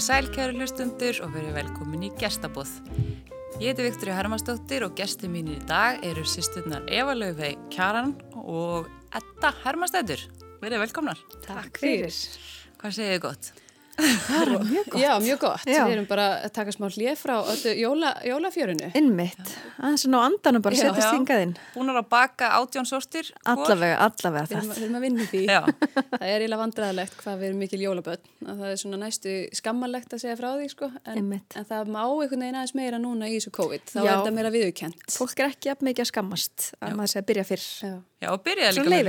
Komið sælkæru hlustundur og verið velkomin í gestabóð. Ég heiti Viktoria Hermannsdóttir og gestur mín í dag eru sýsturnar Eva Laufey Kjaran og Edda Hermannsdættur. Verið velkomnar. Takk fyrir. Hvað segir þið gott? Það er mjög gott. Já, mjög gott. Já. Við erum bara að taka smá hlið frá öllu jóla, jólafjörunu. Innmitt. Aðeins að ná andanum bara Já. setjast Já. hingað inn. Búnar að baka átjón sóstir? hvor? Allavega, allavega Við erum, það. við erum að vinna í því. Já, Það er eiginlega vandræðilegt hvað við erum mikil jólaböld. Það er svona næstu skammalegt að segja frá því, sko. En, en það má einhvern veginn aðeins meira núna í þessu COVID. Þá Já. er þetta meira viðurkent. Fólk er ekki jafn mikið að skammast að maður sé að byrja fyrr. Já. já og Svo líka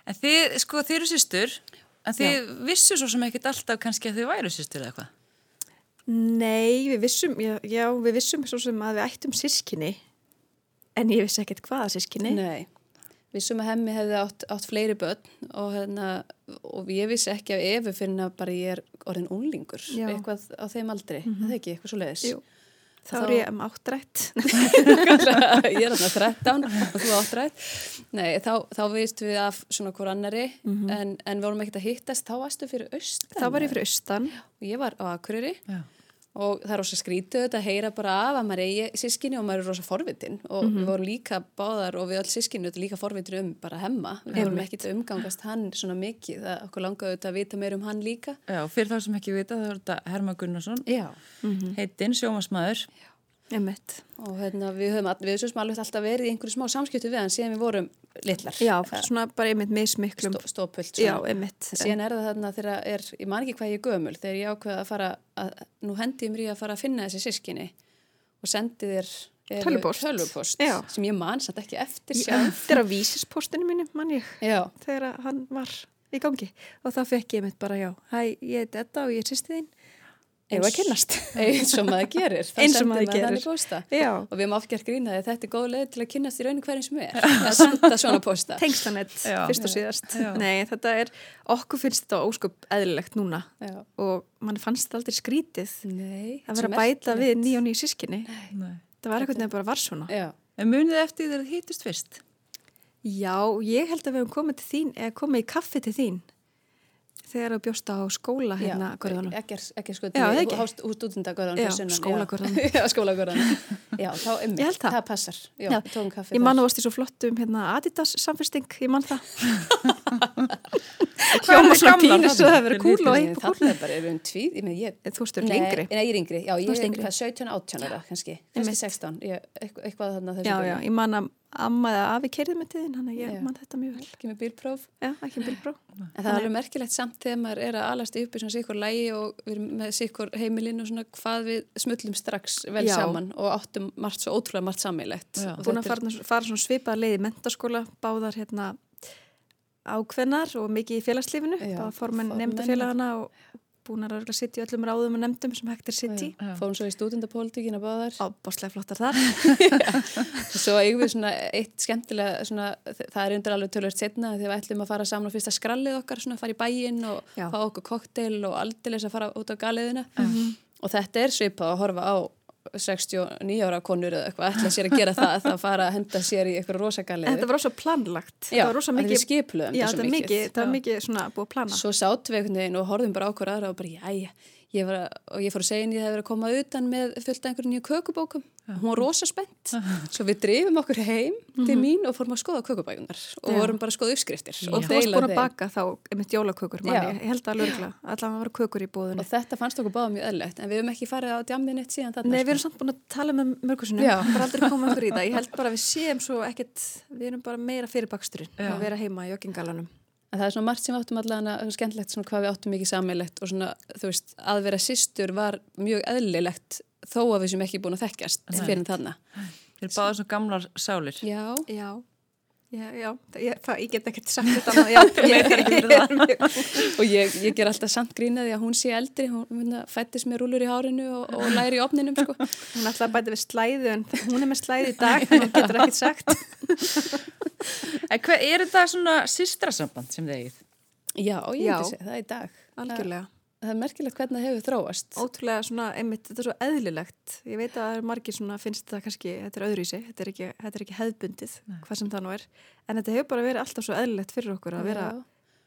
já. já. En þið, sko, þið eru sýstur, en þið vissu svo sem ekkert alltaf kannski að þið væru sýstur eða hvað? Nei, við vissum, já, já, við vissum svo sem að við ættum sískinni, en ég vissi ekkert hvaða sískinni. Nei. Við sem að hemmi hefði átt, átt fleiri börn og, hérna, og ég vissi ekki af efu fyrir að bara ég er orðin unlingur. Já. Eitthvað á þeim aldri. Mm Það er ekki eitthvað svo leiðis. Jú. Þá er ég um áttrætt. ég er þarna 13 og þú áttrætt Nei, þá, þá veist við af svona hvort annari en, en við vorum ekkert að hittast þá varstu fyrir austan Þá var ég fyrir austan. og ég var á Akureyri Já. Og það er rosa skrítið þetta að heyra bara af að maður eigi sískinni og maður er rosa forvitin. Og við vorum líka báðar og við öll sískinni líka forvitin um bara hemma. Við vorum ekkert að umgangast hann svona mikið. Það okkur langaði þetta að vita meir um hann líka. Já, fyrir þá sem ekki vita, það er þetta Herma Gunnarsson, Já. Heitinn, sjómasmaður. Einmitt. og hérna, við höfum all, við alltaf verið í einhverju smá samskiptu við hann síðan við vorum litlar Já, svona bara einmitt mismiklum. Stó, stópult Já, einmitt. síðan er það þarna þegar er, ég man ekki hvað ég er gömul þegar ég ákveða að fara að, nú hendi ég mér í að fara að finna þessi sískinni og sendi þér tölvupóst Já. sem ég man satt ekki eftir sjálf eftir að vísispostinu mínu, mann ég, já, þegar hann var í gangi. Og þá fekk ég mitt bara, já, hæ, ég heit Edda og ég er sýsti þín. Að eins og maður gerir þá Eins og maður gerir. þannig pósta Já. og við erum afgjart grínaði þetta er góð leið til að kynnast í rauninu hverjum sem er að senda svona pósta Tengslanett, Já. fyrst og síðast. Já. Nei, þetta er, okkur finnst þetta ósköp eðlilegt núna já. og mann fannst þetta aldrei skrítið Nei, að vera að bæta við ný og ný sískinni. Nei. Það var eitthvað nefn bara var svona. já, En munið eftir þegar þið hittust fyrst? Já, ég held að við hefum komið til þín, eða komið í kaffi til þín þegar þú bjóst á skóla hérna, Görðunum. ekki, ekki sko Já, það ekki. úr stúdendagörðan Já, skólagörðunum. já, skólagörðan já, þá um Ég held það. það passar já, Já. tókum kaffi Ég þar. man að varst í svo flottum hérna, Adidas samfesting, ég man það. Er pínu svo þarna? það hefur verið kúl og og þarna er bara, erum við tvíð, ég með ég Þú veist, þú Nei, yngri. Nei, ég er yngri, já, ég er yngri. hvað, 17, 18 ára, kannski, kannski Einmitt. 16, ég, eitthvað, eitthvað þarna þessu Já, já, ég man að amma eða afi kerði með þín, hann að ég Já. man þetta mjög vel. ekki með bílpróf Já, ekki um bilbró. En það er alveg merkilegt samt þegar maður er að alast upp í svona sikkur lægi og við erum með sikkur heimilinn og svona hvað við smullum strax vel Já. saman og áttum margt svo ótrúlega margt sammeilegt. Búin að fara, fara svona svipað leið í mentaskóla, báðar hérna ákveðnar og mikið í félagslífinu, Já, báða formen nefndafélagana og búin að örgulega sitt í öllum ráðum og nefndum sem hægt er sitt í. Fórum svo í stúdendapólitíkina báðar. Ábáslega flottar þar. Svo eigum við svona eitt skemmtilega, svona, það er undir alveg tölvöld setna þegar við ætlum að fara saman á fyrsta skrallið okkar, svona að fara í bæinn og Já. fá okkur kokteil og aldeilis að fara út á galiðina. Og þetta er svipað að horfa á 69 ára konur eða eitthvað ætla sér að gera það, það fara að henda sér í eitthvað rosagaliði. Þetta var rosa planlagt. Já, það var að við mikið, já, þetta var mikið, mikið. það var Já. mikið svona búið að plana. Svo sátum við einhvern veginn og horfðum bara á okkur aðra og bara, jæja, ég var og ég fór að segja henni að ég hef verið að koma utan með fullt einhverju nýju kökubókum. Hún var rosa spennt. Svo við drifum okkur heim til mín og fórum að skoða kökubækunar og Já. vorum bara að skoða uppskriftir og þú varst búin að baka þá einmitt jólakökur, manni, ég held að lögla, allavega vera kökur í búðinu. Og þetta fannst okkur báða mjög eðlegt, en við höfum ekki farið á djamðin eitt síðan þarna. Nei, við sko. erum samt búin að tala með mörgursunum, Já. bara aldrei koma okkur í það. Ég held bara við séum við erum. En það er svona margt sem við áttum allavega að skemmtilegt svona hvað við áttum mikið sammeilegt og svona, þú veist, að vera systur var mjög eðlilegt þó að við sem ekki búin að þekkjast Nei. fyrir þarna. Þið er báða svona gamlar sálir. Já, Já, já, já, ég, það, ég get ekkert sagt þetta annað, já, ég er ekki fyrir það. og ég, ég ger alltaf samt grínaði að hún sé eldri, hún fættist með rúlur í hárinu og, og læri í opninum sko. Hún ætlaði að bæta við slæðu en hún er með slæði í dag, hún getur ekkert sagt. En hvað er þetta svona sýstrasamband sem þið eigið? Já, ég myndi segja það í dag. Algjörlega. Það er merkilegt hvernig það hefur þróast. Ótrúlega svona, einmitt, þetta er svo eðlilegt. Ég veit að það er margir svona, finnst það kannski, þetta er öðruvísi, þetta er ekki, þetta er ekki hefðbundið, hvað sem það nú er. En þetta hefur bara verið alltaf svo eðlilegt fyrir okkur að vera Já.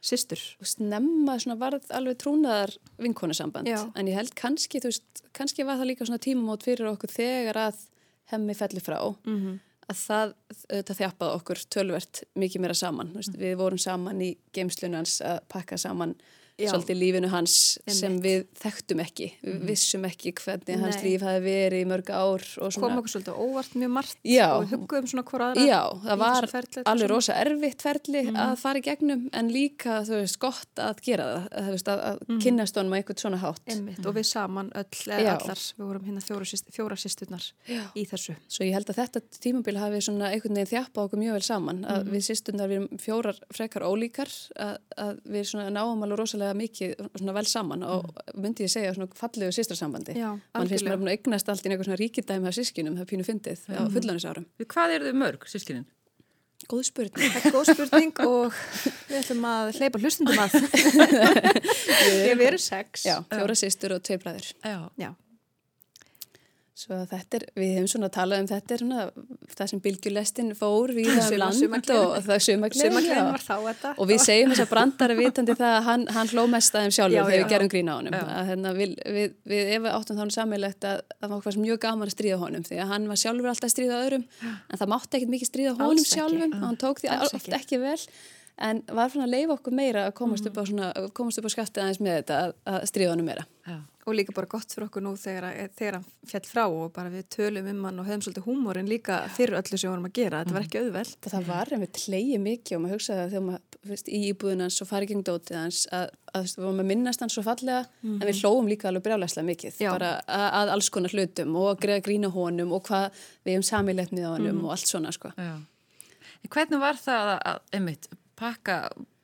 systur. og snemma svona varð alveg trúnaðar vinkonusamband Já. en ég held kannski, þú veist, kannski var það líka svona tímamót fyrir okkur þegar að hemmi felli frá Mm að það auðvitað þjappaði okkur tölvert mikið meira saman, Mm. við vorum saman í geimslunum hans að pakka saman. Svolítið lífinu hans sem Einmitt. Mhm. við þekktum ekki, við vissum ekki hvernig hans Nei. líf hafi verið í mörg ár Kom okkur svolítið óvart mjög margt Já. og hugguðum svona hvora aðra. Já, það var alveg rosa erfitt ferli Mhm. að fara í gegnum en líka, þú veist, gott að gera það, að, veist, að, að Mhm. kynnast honum á einhvern svona hátt. Einmitt, og við saman öll, allar, við vorum hérna fjóra, syst, fjóra sýsturnar Já. í þessu. Svo ég held að þetta tímabil hafi svona einhvern veginn þjappa okkur mjög vel saman, að Mhm. við sýstundar við erum fjórar frekar ólíkar, að, að við svona náum alveg rosalega mikið svona vel saman og myndi ég segja svona fallegu sýstrarsambandi. Mhm. Man finnst maður að eignast allt í einhver svona ríkidæmi af sískinum, það pínu fyndið á fullanisárum. Hvað eru þau mörg, sískinin? Góð spurning. Það er góð spurning og við ætlum að hleypa hlustundum að. við erum sex. Já, fjóra sýstur og tvei bræður. Já. Já. Svo þetta er, við hefum svona talað um þetta er svona, það sem bylgjulestin fór við um land og það sumaklein og við segjum þess að brandari vitandi það að hann, hann hló mest aðeim sjálfur Já, þegar já. við gerum grína á honum. Að, hérna, við, við, við áttum þá sammeilegt að það var mjög gaman að stríða honum því að hann var sjálfur alltaf að stríða öðrum en það mátti ekkert mikið stríða honum sjálfum og hann tók því Alls oft ekki vel en var svona að leifa okkur meira að komast Mhm. upp á, svona, komast upp á skaftið aðeins með þetta að, að stríða honum meira Já. Og líka bara gott fyrir okkur nú þegar, þegar hann fjall frá og bara við tölum um hann og höfum svolítið húmórin líka fyrir öllu sem við vorum að gera. Þetta var ekki auðvelt. það var einmitt hleyið mikið og maður hugsaði að þegar maður fyrst, í íbúðin hans og farið gegn dótið hans að, að, við varum að minnast hans svo fallega en við hlóum líka alveg brjálæslega mikið bara að, að alls konar hlutum og að greiða grína honum og hvað við hefum samilegt með honum og allt svona sko. Já. Hvernig var það að, að einmitt, pakka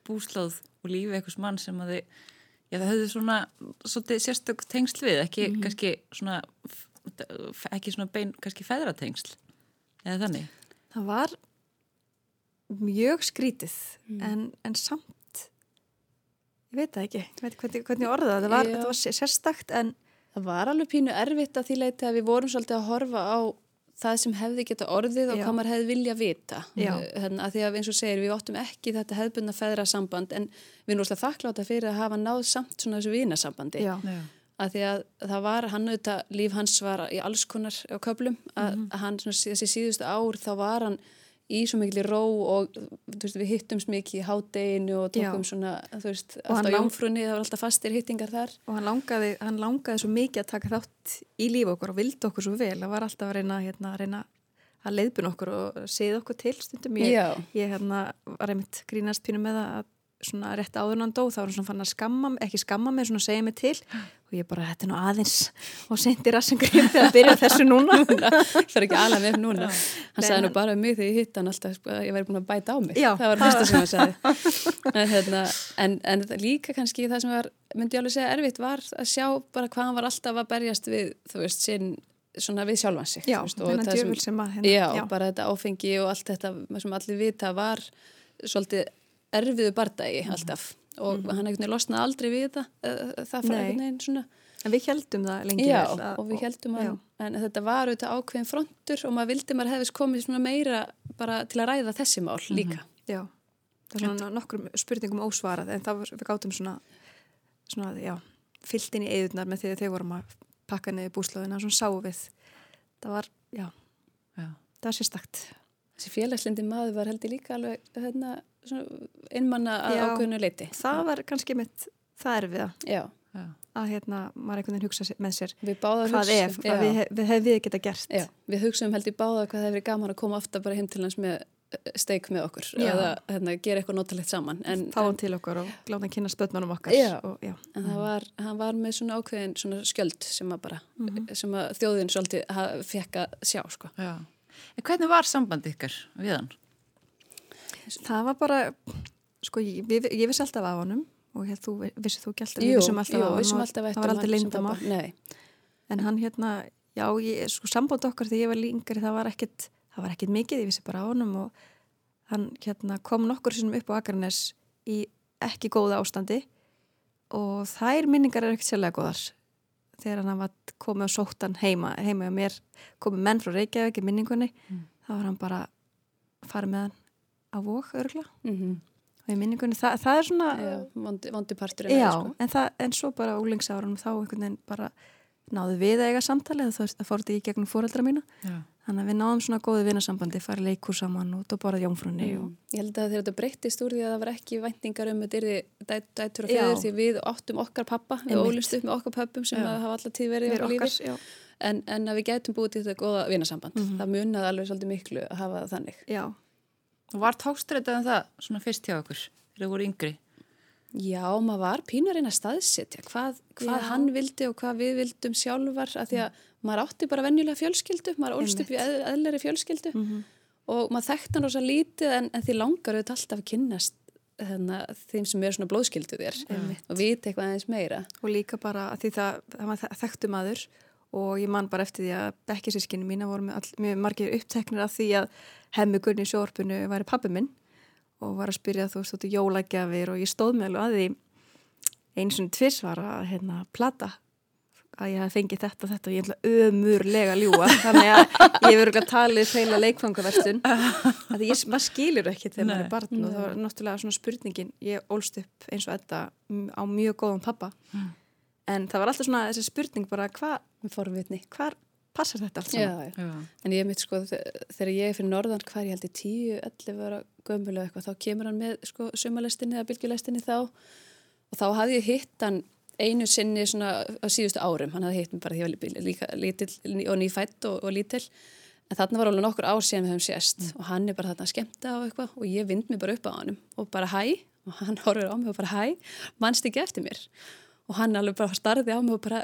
búslóð og lífi einhvers mann sem að þið, já það höfðu svona, svolítið sérstök tengsl við, ekki kannski svona, ekki svona bein, kannski feðratengsl, eða þannig? Það var mjög skrítið en, en samt, ég veit það ekki, ég veit hvernig, hvernig orða það, það var, var sérstakt en Það var alveg pínu erfitt að því leiti að við vorum svolítið að horfa á það sem hefði geta orðið og Já. hvað maður hefði vilja vita. Þannig að því að eins og segir við óttum ekki þetta hefðbundna feðra samband en við erum óslega þakkláta fyrir að hafa náð samt svona þessu Já. að því að það var, hann auðvitað, líf hans var í alls konar á köflum, að, Mhm. að hann svona, þessi síðustu ár þá var hann í svo mikil ró og veist, við hittumst mikið í hádeginu og tókum Já. svona, þú veist, alltaf jómfrunni, það var alltaf fastir hittingar þar. og hann langaði, hann langaði svo mikið að taka þátt í líf okkur og vildi okkur svo vel, það var alltaf að reyna, hérna, að reyna að leiðbuna okkur og segja okkur til stundum ég, ég hérna, var einmitt grínast pínu með að svona rétt áður en hann dó þá var hann svona fann að skamma, ekki skamma mig svona segja mig til. Og ég bara, þetta er nú aðeins og sendi rassingrið til að byrja þessu núna. Það er ekki alveg með núna. Hann sagði nú bara um mig þegar ég hitt hann alltaf sko, að ég væri búin að bæta á mig. Já, það var það fyrsta sem hann sagði. En, hérna, en, en líka kannski það sem var myndi ég alveg segja erfitt var að sjá bara hvað hann var alltaf að berjast við þú veist, sinn svona við sjálfan sig Já, veist, og djöful sem að hérna, já, já. bara þetta áfengi og allt þetta sem allir vita var svolítið erfiðu bardagi Mhm. alltaf og hann einhvern veginn losnaði aldrei við þetta eh, það fara Nei. einhvern veginn svona en við heldum það lengi Já, vel að- og við heldum að, já. en þetta var auðvitað ákveðin frontur og maður vildi maður hefðis komið meira bara til að ræða þessi mál líka. Já, það er svona nokkrum spurningum ósvarað en það var, við gátum svona, svona já, fyllt inn í eðunar með því að þeir vorum að pakka niður búslóðina svona sáu við. Það var, já, Já. það var sérstakt. Þessi félagslindi maður var heldur líka alveg hérna, innmanna að ákveðinu leiti. Það var kannski mitt, það er við Já, Já. að hérna, maður einhvern veginn hugsa með sér við báðum hvað ef, hvað við, við hefum við geta gert. Já, við hugsaum heldur báða hvað það hefur gaman að koma ofta bara heim til hans með eh, steik með okkur Já. eða hérna, gera eitthvað notalegt saman. En, Fáum til okkur og láta hann kynna spötnunum okkar. Já. Og, já. en það var, hann var með svona ákveðin svona skjöld sem að bara, Mhm. sem að þjóðin svolítið fekk að sjá, sko. Já. En hvernig var samband ykkar við hann? Það var bara, sko, ég, ég vissi alltaf af honum og hér, þú, vissið þú ekki alltaf, við vissum alltaf af honum alltaf það var pappa. Nei, En hann hérna, já, ég, sko, samband okkar þegar ég var lingari, það var ekkit, það var ekkit mikið, ég vissi bara á honum og hann hérna kom nokkur sinnum upp á Akarnes í ekki góða ástandi og þær minningar eru ekkit sérlega góðar. Þegar hann var komið og sótt hann heima, heima og mér komið menn frá Reykjavík í minningunni, þá var hann bara farið með hann á vók örgla. mm og í minningunni, það, það er svona Já, vondi, vondi partur já, sko. en, það, en svo bara úlingsárunum þá einhvern veginn bara náðu við að eiga samtali það, það fór þetta í gegnum fóreldra mína Já. þannig að við náðum svona góðu vinasambandi farið leikur saman og borðað jómfrunni og Ég held að þetta breyttist úr því að það var ekki væntingar um þetta yrði dæ- dætur og feður því við áttum okkar pappa, við ólumst upp með okkar pöppum sem hafa alltaf tíð verið í lífi en, en að við gætum búið til þetta góða vinasamband. Mhm. Það munaði alveg svolítið miklu að hafa þannig. já, var tókstrætað um það svona fyrst hjá okkur þegar þið voru yngri? Já, maður var pínur einn að staðsetja hvað, hvað hann vildi og hvað við vildum sjálfar að því að maður átti bara venjulega fjölskyldu, maður ólst upp í eð, eðleri fjölskyldu Mhm. og maður þekkti hann rosa lítið en, en því langar auðvitað alltaf að kynnast þarna, þeim sem er svona blóðskyldu þér Einmitt. og vita eitthvað aðeins meira. og líka bara að því það, það þekktu maður og ég man bara eftir því að bekkisískinu mína voru með all, mjög margir uppteknir af því að hemmi Gunni í sjórpunu væri pappi minn og var að spyrja þú veist, þú veist, jólagjafir og ég stóð með alveg að því eins og tvis var að hérna plata að ég hef fengið þetta og þetta og ég ætla ömurlega að ljúa þannig að ég hefur ekki að talið feila leikfangaverstun að ég, maður skilur ekki þegar maður er barn og það var náttúrulega svona spurningin. Ég ólst upp eins og þetta á mjög góðan pappa. En það var alltaf svona þessi spurning bara hvað hvar passar þetta allt saman? Já, já. En ég mitt sko, þe- þegar ég er fyrir norðan hvar ég held í 10, 11 ára gömulega eitthvað, þá kemur hann með sko sumalestinni eða bylgjulestinni þá. Og þá hafði ég hitt hann einu sinni svona á síðustu árum, hann hafði hitt mig bara því að ég var líka lítill og nýfætt og, og lítill. En þarna var alveg nokkur ár síðan við höfum sést og hann er bara þarna að skemmta á eitthvað og ég vind mig bara upp á honum og bara hæ? Og hann horfir á mig og bara hæ, mannst ekki eftir mér? Og hann alveg bara starði á mig og bara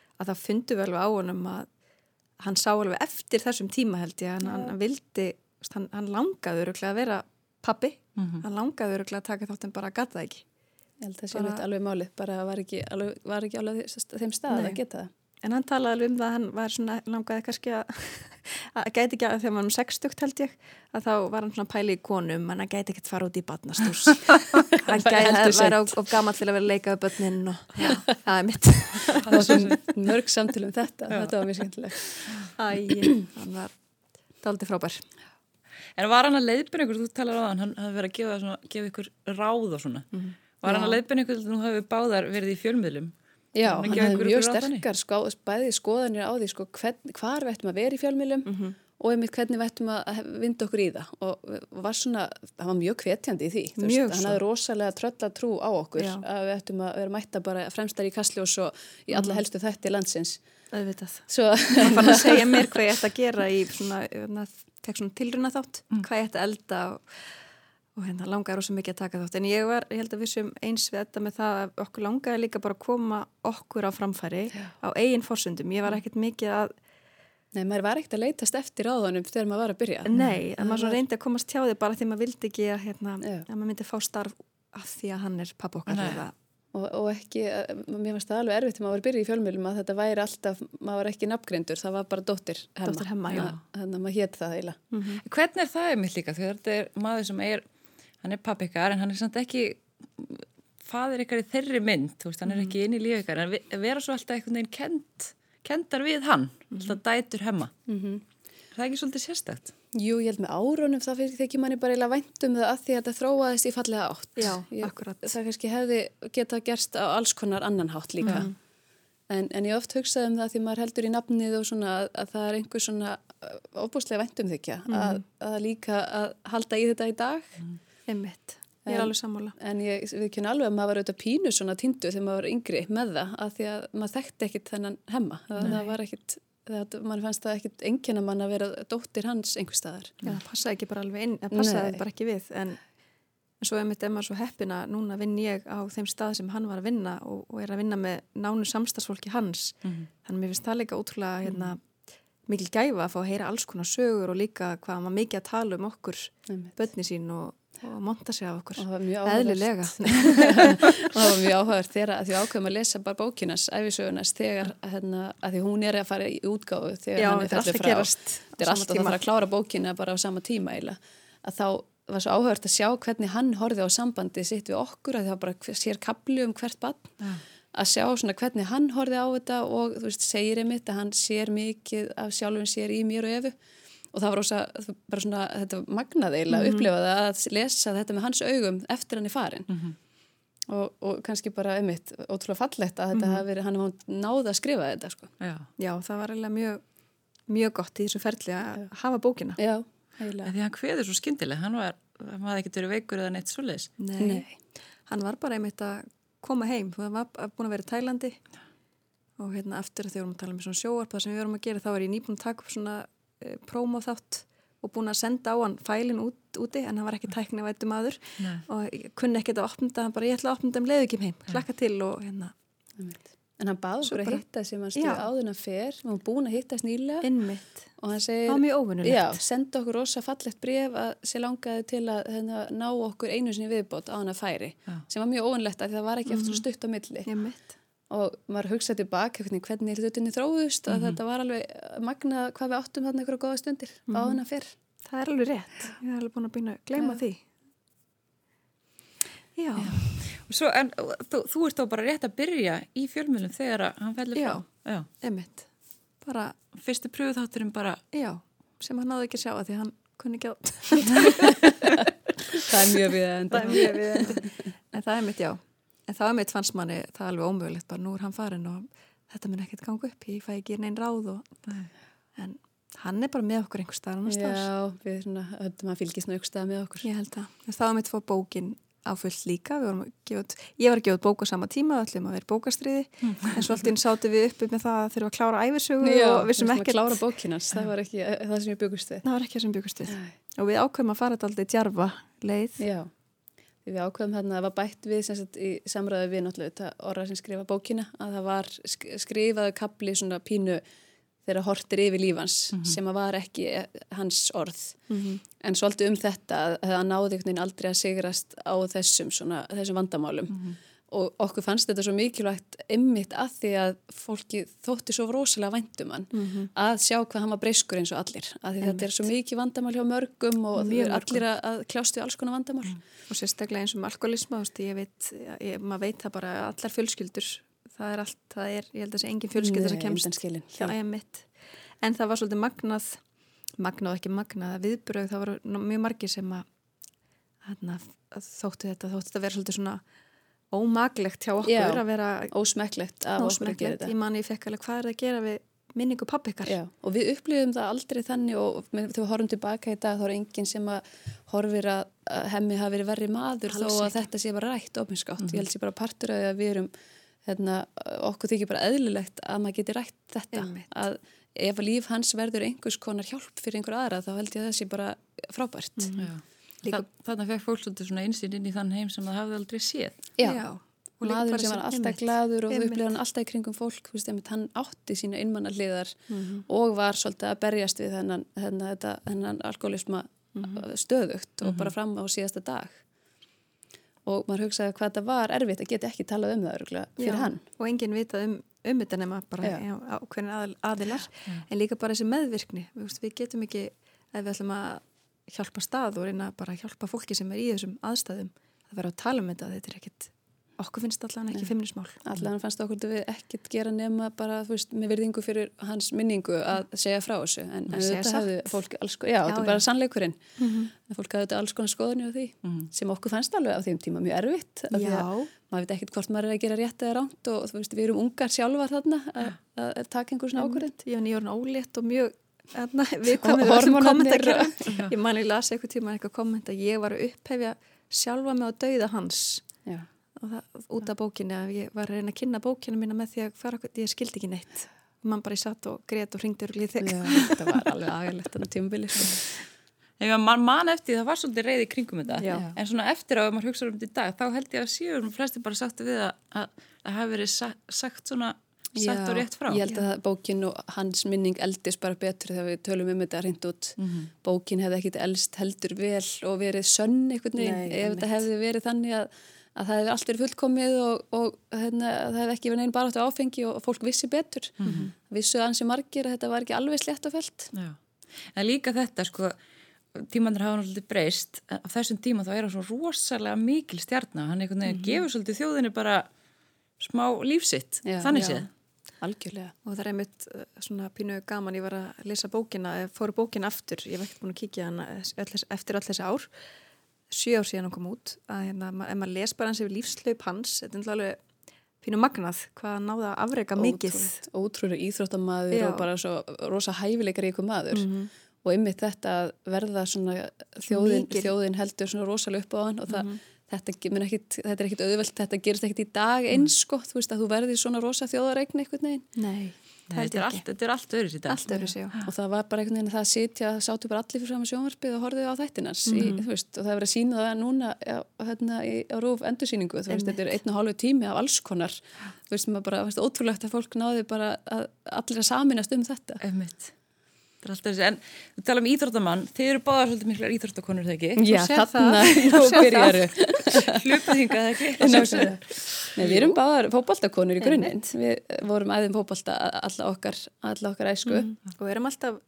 að en það en fundu alveg á honum að hann sá alveg eftir þessum tíma held ég, hann, hann vildi hann, hann langaði öruglega að vera pappi, hann langaði öruglega að taka þátt en bara gata ekki. Ég held að það sé bara, alveg málið, bara var ekki alveg, var ekki alveg þeim stað Nei. að geta það. En hann talaði alveg um það að hann var svona langaði kannski að, að gæti ekki að þegar maður um sextugt held ég, að þá var hann svona pæli í konum, en hann gæti ekkert fara út í batnastús. hann gæti Heldur að vera of gammal til að vera að leika við börnin og já, það er mitt. Það var svo mörg samtölu um þetta, þetta var mjög skemmtilegt. Æ, hann var daldi frábær. En var hann að leiðbyrja ykkur, þú talar á hann, hann hafði verið að gefa, svona, gefa ykkur ráð og svona. Var hann að leiðbyrja ykkur, nú hafið báðar verið í fjölmiðlum. Já, Hann hann hefði mjög sterkar sko, bæði skoðanir á því sko, hvern, hvar við ættum að vera í fjölmiðlum og einmitt hvernig við ættum að vinda okkur í það. Og var svona, hann var mjög hvetjandi í því, Mjög hann svo. hafði rosalega trölla trú á okkur Já. að við ættum að vera mætta bara fremstar í kastljós og í alla helstu þætti landsins. Hann fann að segja mér hvað ég ætti að gera í svona, svona, fekk svona tilruna þátt, hvað ég ætti að elda og, og hérna langaði rosa mikið að taka þátt. En ég var, ég held að við sem eins við þetta með það að okkur langaði líka bara að koma okkur á framfæri á eigin forsundum. Ég var ekkert mikið að, nei, maður var ekkert að leitast eftir á þannig þegar maður var að byrja nei, að maður svona reyndi að komast hjá því bara því maður vildi ekki að, hérna, Já. að maður myndi fá starf af því að hann er pappa okkar og, og ekki, mér finnst það alveg erfitt þegar maður var að byrja í fjölmiðlum að þetta væri alltaf, maður var ekki nafngreindur, það var bara dóttir hemma. Dóttir Hemma, já. Þannig að maður hétt það eiginlega. Hvernig er það einmitt líka? Því þetta er maður sem er, hann er pappi ykkar en hann er samt ekki fadir ykkar í þeirri mynd, veist, hann er ekki inn í lífi ykkar en vera svo alltaf einhvern veginn kend, kendar við hann, alltaf dætur hemma. Mm Er það ekki svolítið sérstakt? Jú, ég held með árunum það fyrir þekki manni bara eiginlega vænt um það að því að þetta þróaðist í fallega átt. Já, ég, akkurat. Það kannski hefði getað gerst á alls konar annan hátt líka. En, en ég oft hugsaði um það því maður heldur í nafnið og svona að, að það er einhver svona óbúslega vænt um þykja að, að líka að halda í þetta í dag. Einmitt. Ég er En- alveg sammála. En ég, við kynna alveg að maður var auðvitað pínu svona tindu þegar maður var yngri með það að því að maður þekkti ekkit þennan hemma. Það, það var ekkit, það, mann fannst það ekkit enginn að mann að vera dóttir hans einhver staðar. Já, það passaði ekki bara alveg inn, það passaði Nei. bara ekki við en, en svo einmitt er maður svo heppina núna vinn ég á þeim stað sem hann var að vinna og, og er að vinna með nánu samstagsfólki hans þannig að mér finnst það líka ótrúlega hérna, mikil gæfa að fá að heyra alls konar sögur og líka hvað var mikið að tala um okkur Einmitt. börni sín og og monta sig af okkur. Og það var mjög áhugavert. Eðlilega. Og það var mjög áhugavert þegar að því ákveðum að lesa bara bókinas, æfisögunars þegar hérna, að því hún er að fara í útgáfu þegar Já, hann er fellur alltaf frá. þetta er alltaf að fara að klára bókina bara á sama tíma eiginlega. Að þá var svo áhugavert að sjá hvernig hann horfið á sambandi sitt við okkur að það bara sér kaplu um hvert bann að sjá svona hvernig hann horfið á þetta og þú veist, segir einmitt að hann sér mikið af sjálfum sér í mér og efu og það var rosa, bara svona þetta var magnað eiginlega að upplifa það að lesa þetta með hans augum eftir hann er farin og, og kannski bara einmitt ótrúlega fallegt að þetta hafi verið, hann hafa náða að skrifa þetta sko. Já. Já, það var eiginlega mjög, mjög gott í þessu ferli að hafa bókina. Já, eiginlega. Því hann kveður svo skyndileg, hann var, hann var ekkert verið veikur eða neitt svoleiðis. Nei. Hann var bara einmitt að koma heim hann var búin að vera í Tælandi. Og hérna eftir að þegar við vorum að tala um svona sjóarp það sem við vorum að gera þá er ég nýbúin að taka upp svona e, prómo þátt og búin að senda á hann fælin út, úti en hann var ekki tækni vættu maður. Nei. og kunni ekkert að opna það hann bara ég ætla að opna það um leiðu ekki heim. Hlakka til og hérna. En hann baði Svo okkur að bara- hitta sem hann stuði áðurna fer, hann var búin að hittast nýlega. Innmitt og hann það segir, var mjög óvinnulegt já, senda okkur rosa fallegt bref að sé langaði til að hérna, ná okkur einu sinni viðbót á hann að færi, Já. sem var mjög óvanlegt að það var ekki eftir stutt á milli. Innmitt og maður hugsaði tilbaka hvernig, hvernig hlutinni þróðust að þetta var alveg magna hvað við áttum þarna ykkur góða stundir á hann að fyrr. það er alveg rétt. Ég er alveg búin að byrja að gleyma því. Já, Og Svo, en þú, þú ert þá bara rétt að byrja í fjölmjölum þegar að hann fellur Já. frá. Já. innmitt bara, Fyrsti pröfuþátturinn bara, já sem hann náði ekki að sjá að því hann kunni ekki á Það er mjög við að enda. það er mjög viðendi en það er mitt já en það er mitt fannst manni það er alveg ómögulegt bara nú er hann farin og þetta mun ekkert ganga upp ég fæ ekki neinn ráð og, en hann er bara með okkur einhver staðar annars staðar. Já, við höfðum að fylgist nú ykkur stað með okkur. ég held að en það var mitt fór bókin á fullt líka. Gefa ég var að gefa út bók á sama tíma við ætlum að vera bókastriði en svo alltaf sátu við uppi með það að þurfa að klára æfisögu og vissum við að ekkert klára bókinans, það var ekki það sem ég byggust við. það var ekki það sem byggust við. Og við ákveðum að fara þetta aldrei djarfa leið. Já, við ákveðum þarna að það var bætt við sem sagt í samræðu við náttúrulega þetta orra sem skrifa bókina að það var sk- skrifaðu kapli svona pínu þegar hortir yfir lífans sem að var ekki eh, hans orð. En svolítið um þetta að að það náði aldrei að sigrast á þessum, svona, þessum vandamálum og okkur fannst þetta svo mikilvægt ymmit að því að fólki þótti svo rosalega væntum hann að sjá hvað hann var breyskur eins og allir. Að því þetta er svo mikið vandamál hjá mörgum og Mjög Mjög allir að, kljást við alls konar vandamál. Og sérstaklega eins og með alkoholisma ég veit, ég, maður veit það bara allar fjölskyldur, það er allt það er, ég held að það sé engin fjölskyldur sem kemst hjá einmitt. En það var svolítið magnað magnað ekki magnað að viðbröð, það ná- mjög margir sem að, að þóttu þetta þóttu þetta ómaglegt hjá okkur Já. að vera ósmekklegt af okkur að gera þetta ég man ég fekk alveg hvað er það að gera við minningu pappi ykkar Já, og við upplifum það aldrei þannig og þegar við horfum tilbaka í dag þá er enginn sem að horfir að hemmi hafi verið verri maður Alls þó að ekki. þetta sé bara rætt ofinskátt. Ég held sé bara partur af því að við erum hérna, okkur þykir bara eðlilegt að maður geti rætt þetta Einmitt. að ef að líf hans verður einhvers konar hjálp fyrir einhver aðra þá held ég að það sé bara frábært. já. Líka- Þa, þarna fekk fólk svolítið svona einsýn inn í þann heim sem það hafði aldrei séð. Já. Og líka maður sem var alltaf einmitt. gladur og hann alltaf í kringum fólk þú veist, einmitt, hann átti sína innmanna hliðar Mhm. og var svolítið að berjast við þennan, þennan, þetta, þennan alkoholisma Mhm. stöðugt og bara fram á síðasta dag og maður hugsaði hvað þetta var erfitt að geta ekki talað um það örugglega fyrir Já, hann og enginn vitað um, um þetta nema bara Já. já. ákveðin aðil, aðilar en líka bara þessi meðvirkni við, veist, við getum ekki, ef við ætlum að hjálpa stað og reyna bara að hjálpa fólki sem er í þessum aðstæðum það verður að tala um þetta, þetta er ekkit okkur finnst allan ekki feimnismál allan fannst okkur að við ekkert gera nema bara, veist, með virðingu fyrir hans minningu að segja frá þessu. En, en þetta satt. fólk alls, já, þetta Já, er bara já. sannleikurinn. Mhm. að fólk hafði þetta alls konar skoðunni á því sem okkur fannst alveg á þeim tíma mjög erfitt af því að Já, maður veit ekkert hvort maður er að gera rétt eða ránt og þú veist, við erum ungar sjálfar þarna að, að taka einhver svona ákvörðin ég var nýjórn ólétt og mjög hérna, við Og komum þessum kommentakera ég man ég las eitthvað tíma eitthvað komment að ég var að upphefja sjálfa mig á dauða hans Já, og það, út af bókinni að ég var að reyna að kynna bókina mína með því að fara, ég skildi ekki neitt mann bara ég satt og grét og ringdi örglið þig já þetta var alveg agalegt þannig tímabili sko. Mann man eftir því, það var svolítið reyði kringum þetta. Já. En svona eftir á, ef maður hugsa um þetta í dag, þá held ég að síður flesti bara sagtu við að, að það hafi verið sa sagt og rétt frá. Ég held að bókin og hans minning eldist bara betur þegar við tölum um þetta hreint út. Mm -hmm. Bókin hefði ekkit eldst heldur vel og verið sönn einhvern veginn ef þetta hefði verið þannig að, að það hefði allt verið fullkomið og, og hérna, það hefði ekki verið neina bara átt á áfengi og fólk vissi betur. Mm -hmm. Vissu ansi margir að þetta var ekki alveg slett og felt. Já. En líka þetta sko tímanir hafa náttúrulega breyst á þessum tíma þá er hann svo rosalega mikil stjarnar hann einhvern veginn mm -hmm. gefur svolítið þjóðinni bara smá lífsitt já, þannig séð algjörlega. Og það er einmitt uh, svona pínu gaman ég var að lesa bókina, fóru bókina aftur ég hef ekkert búin að kíkja hana eftir all þessi ár. Sjö ár síðan hann kom út að hérna, ef maður les bara hans yfir lífslaup hans. Þetta er alveg pínu magnað hvað náða að afreika mikið. ótrúlega íþróttamæður og bara svo rosa hæfileikar í ykkur maður. Mm -hmm og ymmið þetta að verða svona þjóðin, þjóðin heldur svona rosalega upp á hann og það, mm -hmm. Þetta, ekkit, þetta er ekkit auðvelt, þetta gerist ekkit í dag eins sko, þú veist að þú verði svona rosa þjóðaregn eitthvað neginn. Nei, þetta er, allt, þetta er allt öðru síðan. Allt öðru síðan. Og það var bara einhvern veginn að það sitja, sáttu bara allir fyrir saman sjónvarpið og horfið á þættinans mm -hmm. í, veist, og það er verið að sína það núna á, hérna, í, á rúf endursýningu, þú veist, þetta er einn og hálfu tími af alls konar, þú veist, maður bara, ótrúlegt að fólk náði bara að allir að saminast um þetta. Einmitt. En þú tala um íþróttamann, þið eru báðar svolítið miklar íþróttakonur þegar ekki? Já, þarna nú byrjaru. Hlupðingað ekki? Nei, við erum báðar fókbaltakonur í grunninn. Við vorum aðeins fókbalta alla okkar, alla okkar æsku. Mm. Og við erum alltaf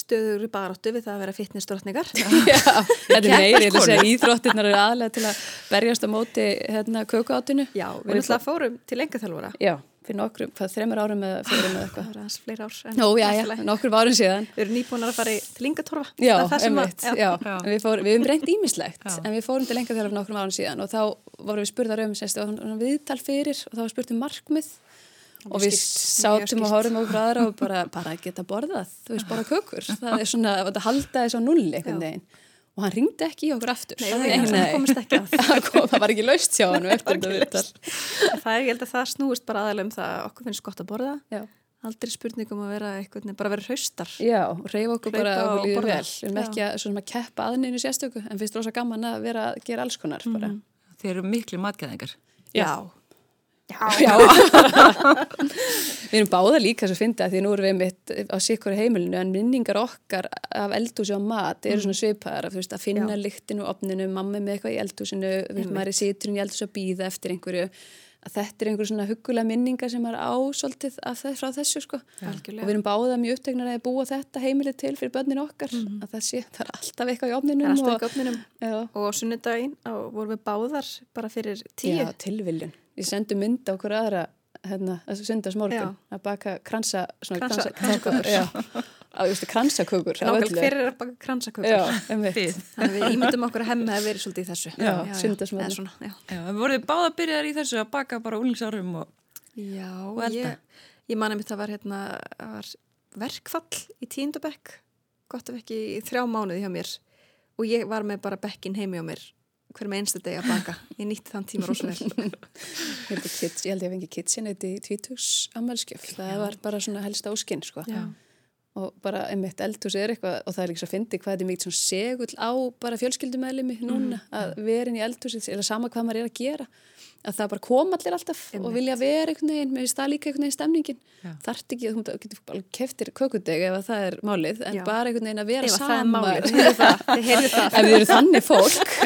stöður í baráttu við það að vera fitnessdrottningar. Já, þetta er meiri, þess að íþróttinnar eru aðlega til að berjast á móti hérna kökuáttinu. Já, við erum alltaf fórum til engaþjálfara. Já fyrir nokkrum, hvað, þreymur árum eða fjórum eða eitthvað. Það var aðeins fleiri ár. Jó, já, já, nokkrum árum síðan. Við erum nýbúin að fara til Ingatorfa. Já, einmitt, já. já. Við, fór, við hefum reynd ímislegt, en við fórum til Ingatorfa nokkrum árum síðan og þá vorum við spurðar um, sérstu, viðtal fyrir og þá var spurt um markmið og, og við sátum og horfum okkur aðra og bara, bara geta borðað, þú veist, bara kökur. Það er svona, þetta haldaði svo null einhvern veginn og hann ringdi ekki í okkur aftur. Nei, nei, nei. það komist ekki að. Það var ekki laust hjá hann það er, ég held að það snúist bara aðalega um það okkur finnst gott að borða. Já. aldrei spurningum að vera eitthvað bara vera hraustar. Já, reyfa okkur bara og líður vel. Við erum ekki að, að keppa aðninu sérstöku en finnst rosa gaman að vera að gera alls konar mm. Þeir eru miklu matgæðingar. Já Já, Já. við erum báða líka svo að finna því nú erum við mitt á sikkur heimilinu en minningar okkar af eldhúsi og mat eru mm. svona svipaðar að, veist, að finna lyktinu og opninu, mamma með eitthvað í eldhúsinu mm. maður er siturinn í eldhúsi að býða eftir einhverju að þetta er einhverju svona hugulega minningar sem er ásóltið frá þessu sko. Og við erum báða mjög upptegnar að búa þetta heimilið til fyrir börnin okkar mm. að það sé, það er alltaf eitthvað í opninum og, og, og sunnudaginn vorum við báðar bara fyrir tíu. Já, ég sendi mynda okkur aðra hérna, þessu sundarsmorgun að baka kransa kransakökur. Kransakökur hver er að baka kransakökur? Þannig að við ímyndum okkur að hemma að vera svolítið í þessu. Sundarsmorgun við vorum báða að byrja í þessu að baka bara úlingsárum og, já, og ég, ég manna mitt að var, hérna, var verkfall í tíndabekk gott af ekki þrjá mánuði hjá mér. Og ég var með bara bekkin heimi á mér hverjum einstu deg að baka? Ég nýtti þann tíma rosalega ég held að ég fengi kitchen eitt í tvítugs ammælskjöf það var bara svona helst áskinn sko. Og bara einmitt eldhús er eitthvað og það er líka svo að fyndi hvað þetta er mikið segull á bara fjölskyldumæðlimi núna mm. að vera inn í eldhúsið eða sama hvað maður er að gera. Að það bara koma allir alltaf Einmitt. og vilja vera einhvern veginn, með stað líka einhvern veginn stemningin. Þart ekki, þú getur keftir kökudeg ef það er málið, en Já. bara einhvern veginn að vera saman. ef við erum þannig fólk.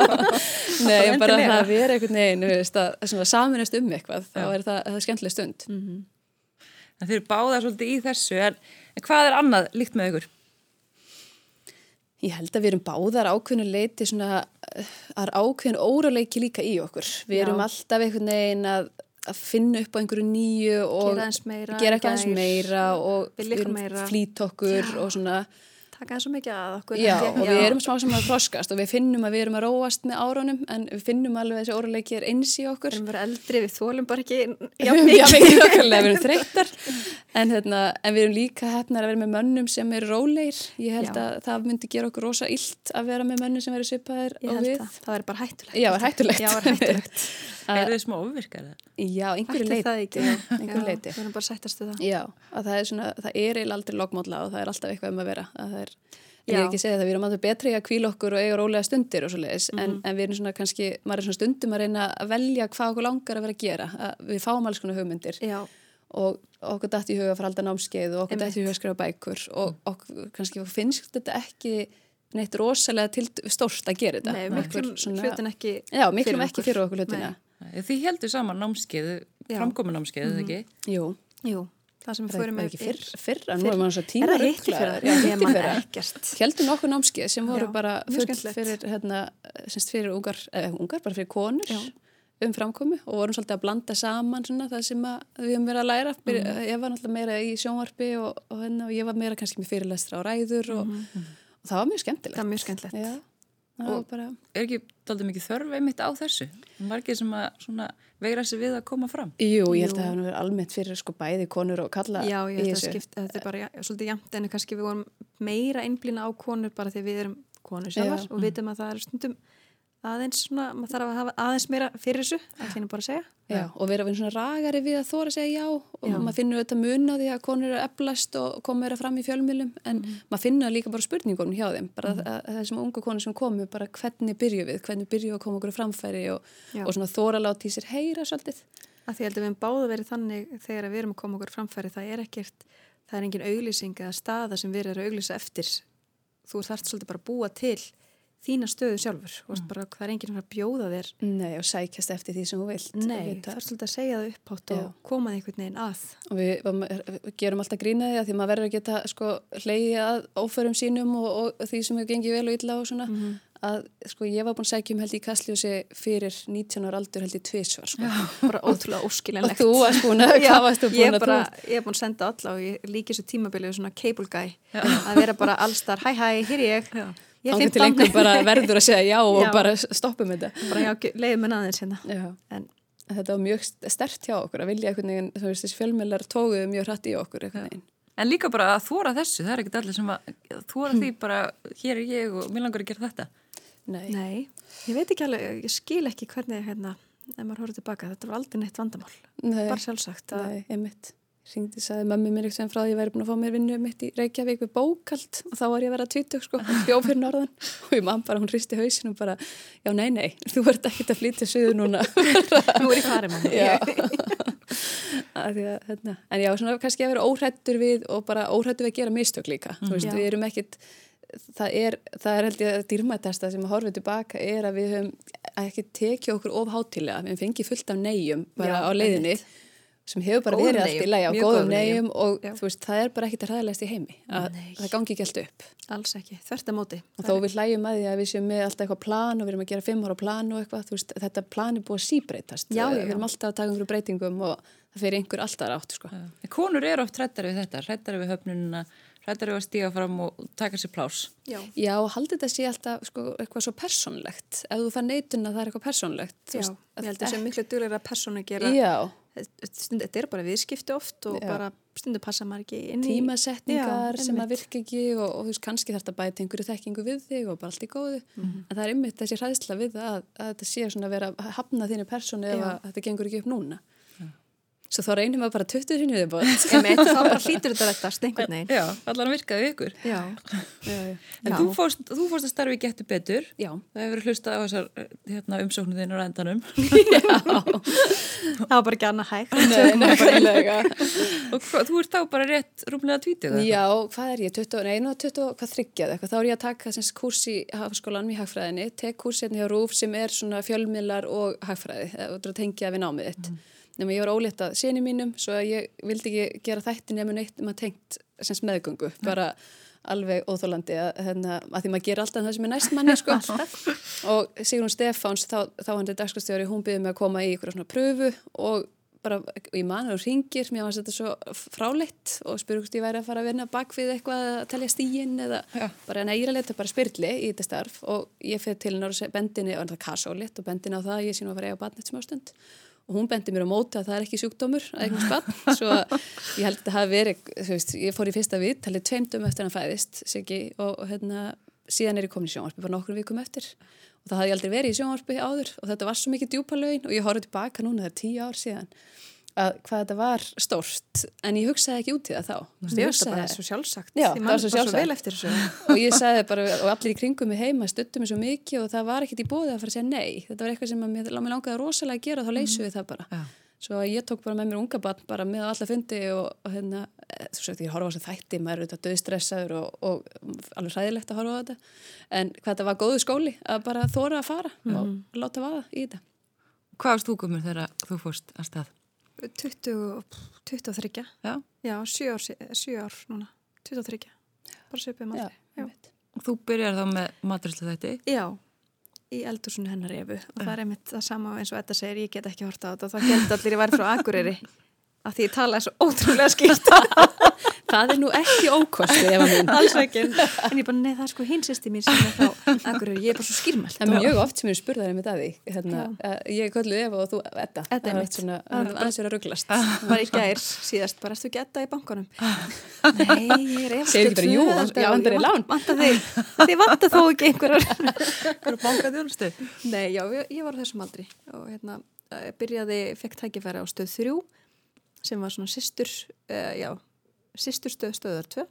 Nei, bara að vera einhvern veginn að saminast um eitthvað, þá er það, það er skemmtileg stund en Þeir eru báðar svolítið í þessu en, en hvað er annað líkt með ykkur? Ég held að við erum báðar ákveðinu leiti svona, að ákveðinu óraleiki líka í okkur. Við Já. erum alltaf einhvern veginn að, að finna upp á einhverju nýju og gera eitthvað eins meira og við erum flýt okkur Já. og svona taka það svo mikið að okkur Já, og við erum smá sem að froskast og við finnum að við erum að róast með árunum en við finnum alveg að þessi óruleiki er eins í okkur. Við erum verið eldri, við þólum bara ekki Já, mikið. okkurlega, við erum þreyttar. En, hérna, en við erum líka hérna að vera með mönnum sem eru róleir Ég held Já. að það myndi gera okkur rosa illt að vera með mönnum sem eru svipaðir og við. það. það er bara hættulegt. Já, hættulegt. Já, hættulegt. Er þið smá ofvirkar? Já, einhverju leiti Einhverju leiti Við erum bara sættastu það. Já, það er, svona, það er aldrei lokmála og það er alltaf eitthvað um að vera. Að er Ég er ekki að segja það, við erum alltaf betri að kvíla okkur og eiga rólega stundir og svo leiðis, mm -hmm. en, mhm. en við erum svona kannski, maður er svona stundum að reyna að velja hvað okkur langar að vera að gera, að við fáum alls konar hugmyndir Já. og okkur dætt í huga að fara alltaf námskeið og okkur dætt í huga að skrifa bækur og okkur kannski finnst þetta ekki neitt rosalega til stórt að gera þetta. Nei, miklum svona- hlutin ekki Já, miklum fyrir ekki fyrir okkur hlutina. Þið heldur saman námskeið, Já. framkomin námskeið, mm ekki? Jú, Jú, það sem við með ekki fyrr, er- fyrra, nú fyrr. er maður svo tíma ekkert. Heldum nokkuð námskeið sem voru Já, bara fyrir, hérna, semst fyrir ungar, eh, ungar, bara fyrir konur Já. um framkomi og vorum svolítið að blanda saman svona það sem að við höfum verið að læra. Byrja, Mhm. Ég var náttúrulega meira í sjónvarpi og, og, hérna, og ég var meira kannski með fyrirlestra og ræður og, og það var mjög skemmtilegt. Það er mjög skemmtilegt. Já, var bara... Er ekki daldið mikið þörf einmitt á þessu? Margir sem að svona veira sig við að koma fram? Jú, ég held að það hefði verið almennt fyrir sko bæði konur og kalla Já, ég held að skipta, þetta er bara ja, svolítið jæmt en kannski við vorum meira einblýna á konur bara því við erum konur sjálfar Já. og vitum að það er stundum aðeins svona, maður þarf að hafa aðeins meira fyrir þessu, það finnum bara að segja. Já, og vera svona ragari við að þóra að segja já og Já. maður finnur þetta mun á því að konur eru eflast og koma meira fram í fjölmjölum en maður finnur líka bara spurningunum hjá þeim bara mm. að, að þessum ungu konur sem komu bara hvernig byrju við, hvernig byrju að koma okkur framfæri og, og svona þóra láti í sér heyra svolítið. Að því ég held að við hefum báðu verið þannig þegar við erum að koma okkur framfæri, það er ekkert, það er við þína stöðu sjálfur. Mm. Bara, það er enginn að bjóða þér. Nei, og sækjast eftir því sem þú vilt. Nei, það er svolítið að segja það upphátt og koma það einhvern veginn að. og við, við gerum alltaf grínaði að því maður verður að geta sko hleyið að óförum sínum og, og því sem hefur gengið vel og illa og svona Mhm. að sko ég var búin að sækja um held í Kastljósi fyrir 19 ára aldur held í tvisvar sko. Bara ótrúlega og óskiljanlegt. þú varst búin að, varstu ég búin að þú ég er búin að senda alla og ég líki þessu tímabilið svona guy að vera bara allstar, hæ hæ, hér er ég Já. ég er Þannig til 15 einhver bara verður að segja já og Já. bara stoppum þetta. bara já, leiðum en aðeins hérna Já. en Þetta var mjög stert hjá okkur að vilja einhvern veginn, þú veist, þessi fjölmjölar tóguðu mjög hratt í okkur einhvern. En líka bara að þóra þessu, það er ekkert allir sem að þóra Hm. því bara, hér er ég og mér langar að gera þetta. Nei. nei, ég veit ekki alveg ég skil ekki hvernig hérna ef maður horfður tilbaka, þetta var aldrei neitt vandamál Nei. bara sjálfsagt að, Nei, Ringdi, sagði mömmu mér eitthvað frá því að ég væri búin að fá mér vinnu mitt í Reykjavík við bókald og þá var ég að vera tvítug sko, fyrir norðan og ég mann bara, hún hristi hausin og bara, já nei nei, þú ert ekkert að flytja suðu núna. nú er ég farið mamma Já. að hérna, en já, svona kannski að vera óhrættur við og bara óhrættur við að gera mistök líka. Þú veist, Já. við erum ekkit, það er, það er held ég að dýrmætasta sem að horfið tilbaka er að við höfum ekki tekið okkur of hátilega, við fengið fullt af neyjum bara Já, á leiðinni sem hefur bara verið allt í lagi á góðum neyjum. og Já. þú veist, það er bara ekkit að ræðilegast í heimi að Nei. það gangi ekki allt upp alls ekki, þvert að móti og þó við hlægjum að því að við séum með alltaf eitthvað plan og við erum að gera fimm ára plan og eitthvað, veist, þetta plan er búið að síbreytast Já, við erum alltaf að taka einhverju breytingum og það fyrir einhver alltaf átt sko. Konur eru oft hrættari við þetta, hrættari við höfnununa, hrættari við að stíga fram og taka sér plás. já, Já, og haldið þetta sé alltaf sko, eitthvað svo persónlegt. Ef þú fær neitun að það er eitthvað persónlegt. þú já, veist, ég held að sé miklu persónu að gera Já, stund, þetta er bara viðskipti oft og Já. bara stundu passa maður ekki inn í tímasetningar Já, sem að virka ekki og, og þú veist, kannski þarf þetta að bæta einhverju þekkingu við þig og bara allt í góðu. Mhm. En það er ymmið þessi hræðsla við að, að þetta sé að vera að hafna þínu persónu ef þetta gengur ekki upp núna. Svo þá reynir maður bara 20 sinni þá bara hlýtur þetta rettast einhvern veginn Já, allan virkaði við ykkur. já, Já, já. En Já. þú fórst, þú fórst að starfi getur betur. Já. Það hefur hlustað á þessar hérna, umsóknu þinn á endanum. það var bara ekki annað hægt Nei, nefnilega. og hva, þú ert þá bara rétt rúmlega tvítið. Já, hvað er ég, 20, nei, nú 20, hvað þryggjað eitthvað, þá er ég að taka sem sagt kurs í hafskólanum í hagfræðinni, tek kurs hérna hjá RÚF sem er svona fjölmiðlar og hagfræði, og tengja við námið þitt. Nefnum ég var óléttað séni mínum, svo að ég vildi ekki gera þætti nefnum neitt um að tengt sem sagt, meðgöngu, bara alveg óþólandi að, hérna, að því maður gerir alltaf það sem er næst manni sko. og Sigrun Stefáns þá, þá hann er dagskastjóri, hún byrði mig að koma í ykkur svona pröfu og bara, og ég man og ringir, mér var þetta svo fráleitt og hvort ég væri að fara að vinna bak við eitthvað að telja stígin eða Já. bara að að leta bara spyrli í þetta starf. Og ég fyrir til seg- bendinni og það er kasólitt og bendinni á það að ég sín að fara að eiga barn eitt smástund og hún bendi mér á móti að það er ekki sjúkdómur að eignast barn, svo ég held að þetta hafi verið, þú veist, ég fór í fyrsta við talið tveimdum eftir hann fæðist Siggi, og, hérna, síðan er ég komin í sjónvarpi bara nokkur vikum eftir. Og það hafði ég aldrei verið í sjónvarpi áður og þetta var svo mikið djúpalögin og ég horfði tilbaka núna, það er tíu ár síðan að hvað þetta var stórt en ég hugsaði ekki út í það þá. Mér ég finnst það bara hugsaði- svo sjálfsagt. Já, það var svo sjálfsagt. þessu. Og ég sagði bara, og allir í kringum mig heima stuttum mig svo mikið og það var ekkert í bóðið að fara að segja nei. Þetta var eitthvað sem að mér, mér langaði rosalega að gera og þá leysum við það bara. Já. svo að ég tók bara með mér unga barn bara með alla fundi og, og hérna, eh, þú veist, ég horfa á þessu þætti maður er auðvitað döðstressaður og, og alveg hræðilegt að horfa á þetta. En hvað þetta var góðu skóli að bara þóra að fara og láta vaða í þetta Hvað varst þú komur þegar þú fórst að stað? 20, 23 Já. já, 7 ár, sí- sjö ár núna 23, bara maður já. einmitt. Þú byrjar þá með maturislu þætti. já, í eldursunni hennar efu og það er einmitt það sama eins og þetta segir, ég get ekki horta á þetta og það held allir ég væri frá Akureyri af því ég talaði svo ótrúlega skýrt Það er nú ekki ókosti ef að minn alls ekki, en ég bara, nei það er sko hinn sýsti mín sem er frá Akureyri, ég er bara svo skýrmælt Það er mjög oft sem ég spurði það einmitt að því. Hérna, uh, ég kölluði Eva og þú Edda, Það er einmitt. eitt svona, er er aðeins verið að rugglast bara í gær síðast, bara erstu getta í bankanum? Nei, ég er eftir Segir ekki bara, jú, já, vantar þér lán. þið vantar þó ekki einhverjar. Hvað er bankað þjónustu? nei, já, ég, ég var á þessum aldri. Og hérna, eh, byrjaði, fekk tækifæri á stöð 3 sem var svona sýstur uh, já, sýstur stöð stöðar 2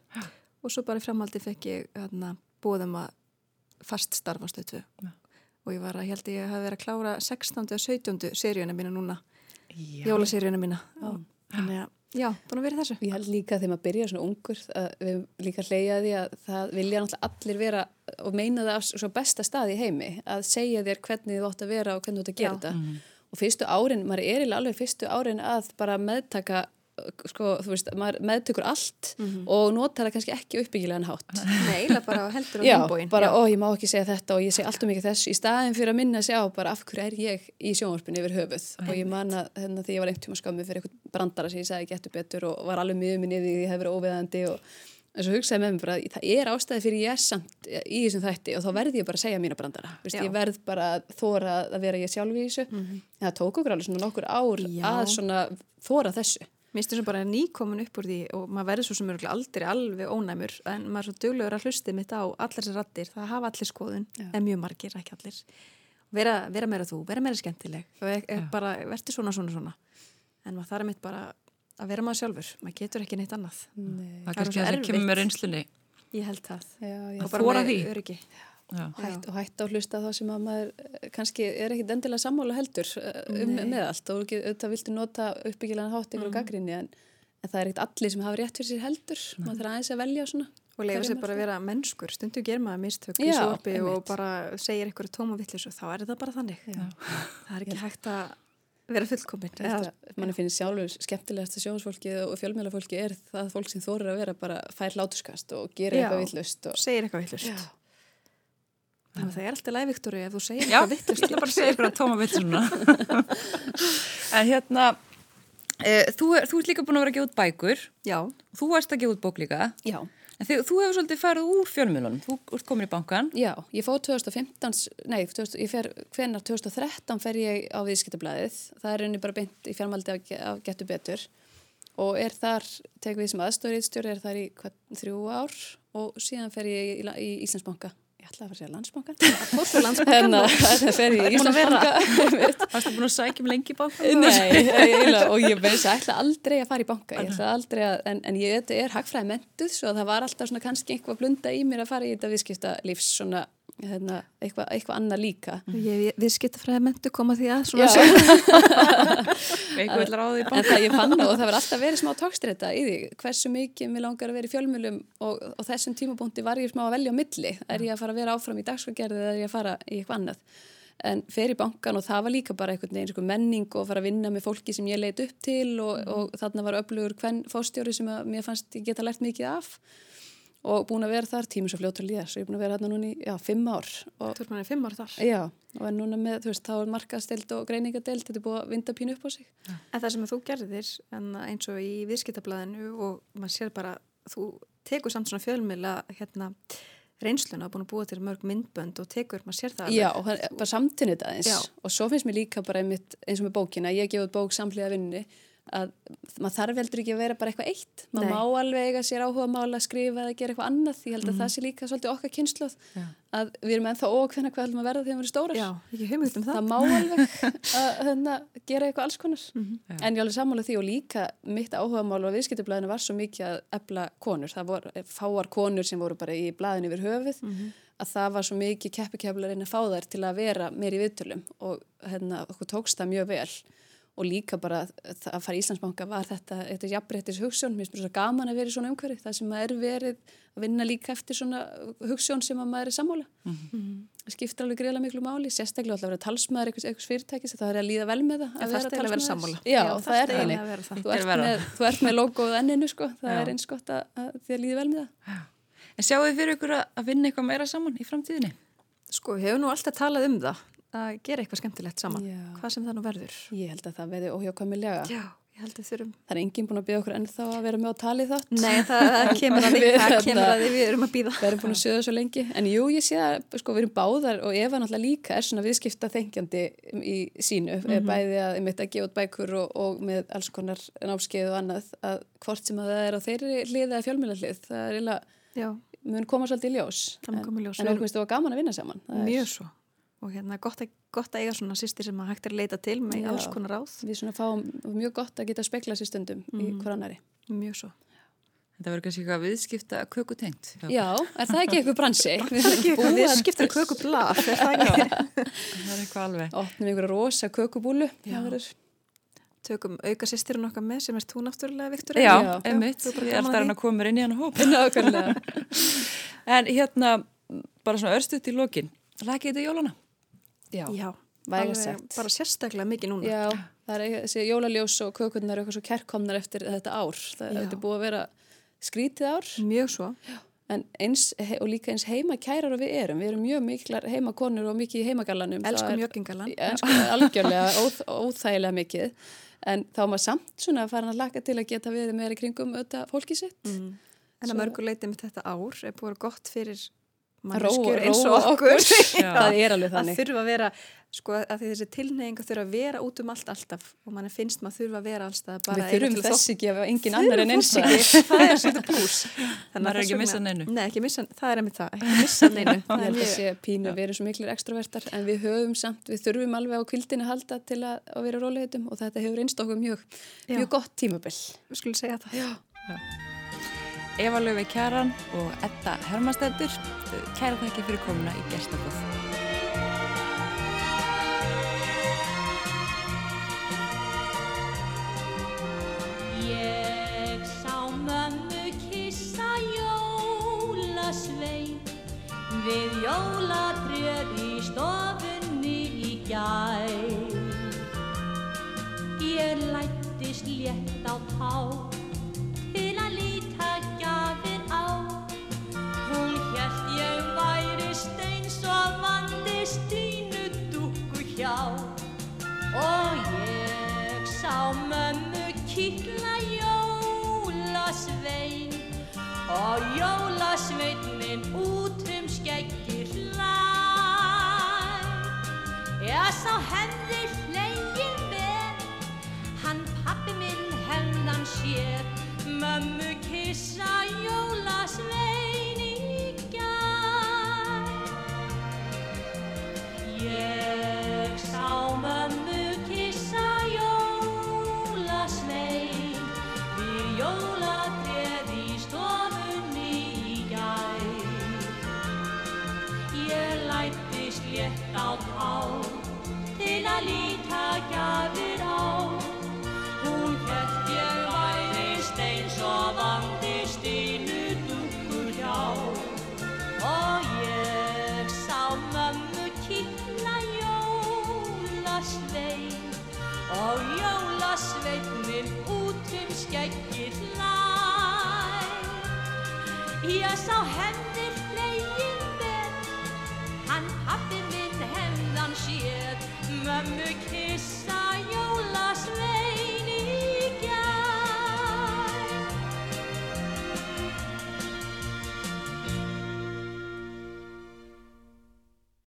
og svo bara í framhaldi fekk ég hérna, bóðum að fast starfa stöð 2 Já. og ég var að, ég held ég hafi verið að klára 16. og 17. seríuna mína núna. Jólaseríuna mína. Og, þannig að, já, búin að vera þessu. Ég held líka þegar maður byrja svona ungur að við líka hleyja því að það vilja náttúrulega allir vera og meina það á svo besta stað í heimi að segja þér hvernig þið ótt að vera og hvernig þú ótt að gera Já. þetta. Og fyrstu árin, maður er alveg fyrstu árin að bara meðtaka sko, þú veist, maður meðtökur allt og notar það kannski ekki uppbyggilegan hátt. Nei, eiginlega bara heldur á Já, himbóin bara, ó, ég má ekki segja þetta og ég segi alltaf mikið þess. Í staðin fyrir að minna sig á bara af hverju er ég í sjónvarpinu yfir höfuð? Og ég man að hérna, því ég var einhvern tíma skammi fyrir eitthvað brandara sem ég sagði getur betur og var alveg mjög minni því ég hef verið óveðandi og en svo hugsaði með mér bara að það er ástæði fyrir ég er samt í þessum þætti og þá verði ég bara að segja mína brandara. Vist, Já. ég verð bara að þóra að vera ég sjálf í þessu. En það tók okkur alveg svona nokkur ár Já. að svona þóra þessu Mér finnst þess að bara nýkomin upp úr því og maður verður svo sem er aldrei alveg ónæmur en maður er svo duglegur að hlusti mitt á allar þessar rattir, það hafa allir skoðun Já. en mjög margir, ekki allir. Vera, vera meira þú, vera meira skemmtileg. Og e e bara verður svona svona svona. En maður þarf mitt bara að vera maður sjálfur. Maður getur ekki neitt annað. Nei. Það er er kannski að það kemur með reynslunni. ég held það. Já, já. og bara með öryggi. Já. Hætt, og hætt á að hlusta á það sem að maður eh, kannski er ekkit endilega sammála heldur eh, um Nei. með allt og auðvitað viltu nota uppbyggilegan hátt ykkur mm. gaggrinni en, en það er ekkit allir sem hafa rétt fyrir sér heldur maður þarf aðeins að velja svona og leifa sér bara að vera mennskur stundum ger maður mistök í Já, svorpi og bara segir eitthvað tóma vittlis og þá er það bara þannig Já. það er ekki hægt að vera fullkomin eða, manni finnst sjálfur skemmtilegasta sjónsfólki og fjölmjölafólki er það fólk sem þorir að vera bara fær látuskast og gera Já. eitthvað villust og segir eitthvað vittlust Já. Þannig að það er alltaf læg Viktori ef þú segir Já, eitthvað ég vittlust ætla bara að segja ykkur að tóma svona. en hérna, e, þú, þú ert líka búin að vera að gefa út bækur. já, Þú varst að gefa út bók líka. Já. En þið, þú hefur svolítið farið úr fjölmjölunum. Þú ert komin í bankan. Já, ég fóð 2015, nei, 2000, ég fer, hvenar 2013 fer ég á viðskiptablaðið. Það er henni bara beint í fjármaldi af, af getur betur og er þar, tek við sem aðstórið er þar í hvað, þrjú ár og síðan fer ég í, í Íslandsbanka. Ég ætlaði að fara að segja landsbankan. fórstu landsbankan En það fer ég í. Íslandsbanka. Varstu búin að sækja um lengi í bankan? Nei, eiginlega, og ég veist að ætla aldrei að fara í banka, ég ætla aldrei að, en, en ég þetta er hagfræði mentuð svo að það var alltaf svona kannski einhvað blunda í mér að fara í þetta viðskipta lífs svona, hérna, eitthvað, eitthvað annað líka. ég viðskiptafræði mentu koma því að En það ég fann og það var alltaf verið smá tókstrita í því, hversu mikið mér langar að vera í fjölmjölum og, og þessum tímapunkti var ég smá að velja á milli, er ég að fara að vera áfram í dagsfaggerði eða er ég að fara í eitthvað annað. En fer í bankan og það var líka bara einhvern veginn sko, menning og fara að vinna með fólki sem ég leit upp til og, og þarna var öflugur hvern fóstjóri sem að mér fannst ég geta lært mikið af og búin að vera þar tímur svo fljótur líða, svo ég er búin að vera þarna núna í já, fimm ár og þú ert manni fimm ár þar Já, og er núna með, þú veist, þá er markaðsteld og greiningadeld, þetta er búið að vinda pínu upp á sig. en það sem þú gerðir en eins og í viðskiptablaðinu og maður sér bara þú tekur samt svona fjölmila hérna reynsluna, búin að búa til mörg myndbönd og tekur, maður sér það Já, og hann, bara samtinnið þetta eins. Já. Og svo finnst mér líka bara einmitt, eins og með bókina, ég að maður þarf veldur ekki að vera bara eitthvað eitt. Maður má alveg eiga sér áhuga mála að skrifa eða gera eitthvað annað. Ég held að það sé líka svolítið okkar kynsluð Já. að við erum ennþá ókveðna hvað ætlum að verða þegar við erum stórar. Já, um það, það má alveg að hérna, gera eitthvað alls konar Mhm. en ég alveg sammála því og líka mitt áhugamál á viðskiptablaðinu var svo mikið að ebla konur, það voru fáar konur sem voru bara í blaðinu yfir höfuð Mhm. að það var svo mikið keppikeflar inn að fá þær til að vera meir í viðtölum og hérna, okkur tókst það mjög vel og líka bara það að fara í Íslandsbanka var þetta, þetta jafnbreyttis hugssjón, mér finnst það gaman að vera í svona umhverfi, það sem er verið að vinna líka eftir svona hugssjón sem að maður er sammála. Mm -hmm. Það skiptir alveg greiðlega miklu máli, sérstaklega alltaf að vera talsmaður eitthvað, eitthvað fyrirtækis, það er að líða vel með það að, að vera talsmaður. Að vera sammála. Já, Já það, það er þannig. Þú ert með, þú ert með logoð enninu sko, það Já. er eins gott að, að þið líði vel með það. En sjáu þið fyrir ykkur að vinna eitthvað meira saman í framtíðinni? Sko, við hefum nú alltaf talað um það að gera eitthvað skemmtilegt saman. Já. hvað sem það nú verður. Ég held að það verði óhjákvæmilega. Að þurfum Það er enginn búin að byggja okkur ennþá að vera með á tali þátt? Nei, það, kemur að því það kemur að því við erum að býða Við erum búin að sjöða svo lengi. En jú, ég sé að sko, við erum báðar og Eva náttúrulega líka er svona viðskipta þengjandi í sínu. Mm -hmm. bæði að mitt að gefa út bækur og, og með alls konar námskeið og annað að hvort sem að það er á þeirri hlið eða eiginlega mun koma svolítið í ljós. En, ljós. en okkur finnst það gaman að vinna saman. Mjög svo og hérna gott að, gott að eiga svona sýstir sem að hægt er að leita til með Já, alls konar ráð. Við svona fáum mjög gott að geta að spekla sér stundum mm. í hverjanari. Mjög svo. Þetta verður kannski eitthvað viðskipta kökutengt. Já. Já, er það ekki eitthvað bransi? það er ekki eitthvað viðskipta kökublaf, er það ekki? það er eitthvað alveg. Óttum ykkur rosa kökubúlu. Já. Tökum auka sýstirinn okkar með sem er þú náttúrulega, Viktor. Já, einmitt. Ég er alltaf að koma inn í hann og hópa. en hérna, bara svona örstuðt í lokin. Lækið þetta jólana? Já, Já bara sérstaklega mikið núna. Já, það er þessi jólaljós og kökurnar er eitthvað svo kærkomnar eftir þetta ár. Það er búið að vera skrítið ár. Mjög svo. En eins, og líka eins heima kærar og við erum. Við erum mjög miklar heimakonur og mikið í heimagallanum. Elskum mjögingallan. Algjörlega, óþ, óþægilega mikið. En þá maður samt svona að fara að laka til að geta verið meira kringum auðvitað fólkið sitt. Mm. En að mörguleiti með þetta ár er búið gott fyrir og okkur, okkur. það er alveg þannig. Að þurfa að vera, sko að þessi tilneyinga þurfa að vera út um allt alltaf. Og mann finnst maður þurfa að vera alltaf við þurfum þess ekki að engin annar en eins það er svona pús. Það er ekki að missa neinu. Nei, missa, það er einmitt það, ekki að missa neinu. Ég held að sé pínu að vera svo miklir extrovertar en við höfum samt, við þurfum alveg á kvildinu að halda til að, að vera róleitum og þetta hefur einst okkur mjög, mjög gott tímabill Eva Löfi Kjaran og Edda Hermastættur. Kæra þakki fyrir komuna í Gerstafóð. Ég sá mömmu kissa jólasvein við jólatrjöð í stofunni í gæ. Ég lættist létt á tá kýkla jólasvein og jólasveinin út um skeggir hlæ Ég sá hefði hlegin ver hann pappi minn hefðan sér mömmu kissa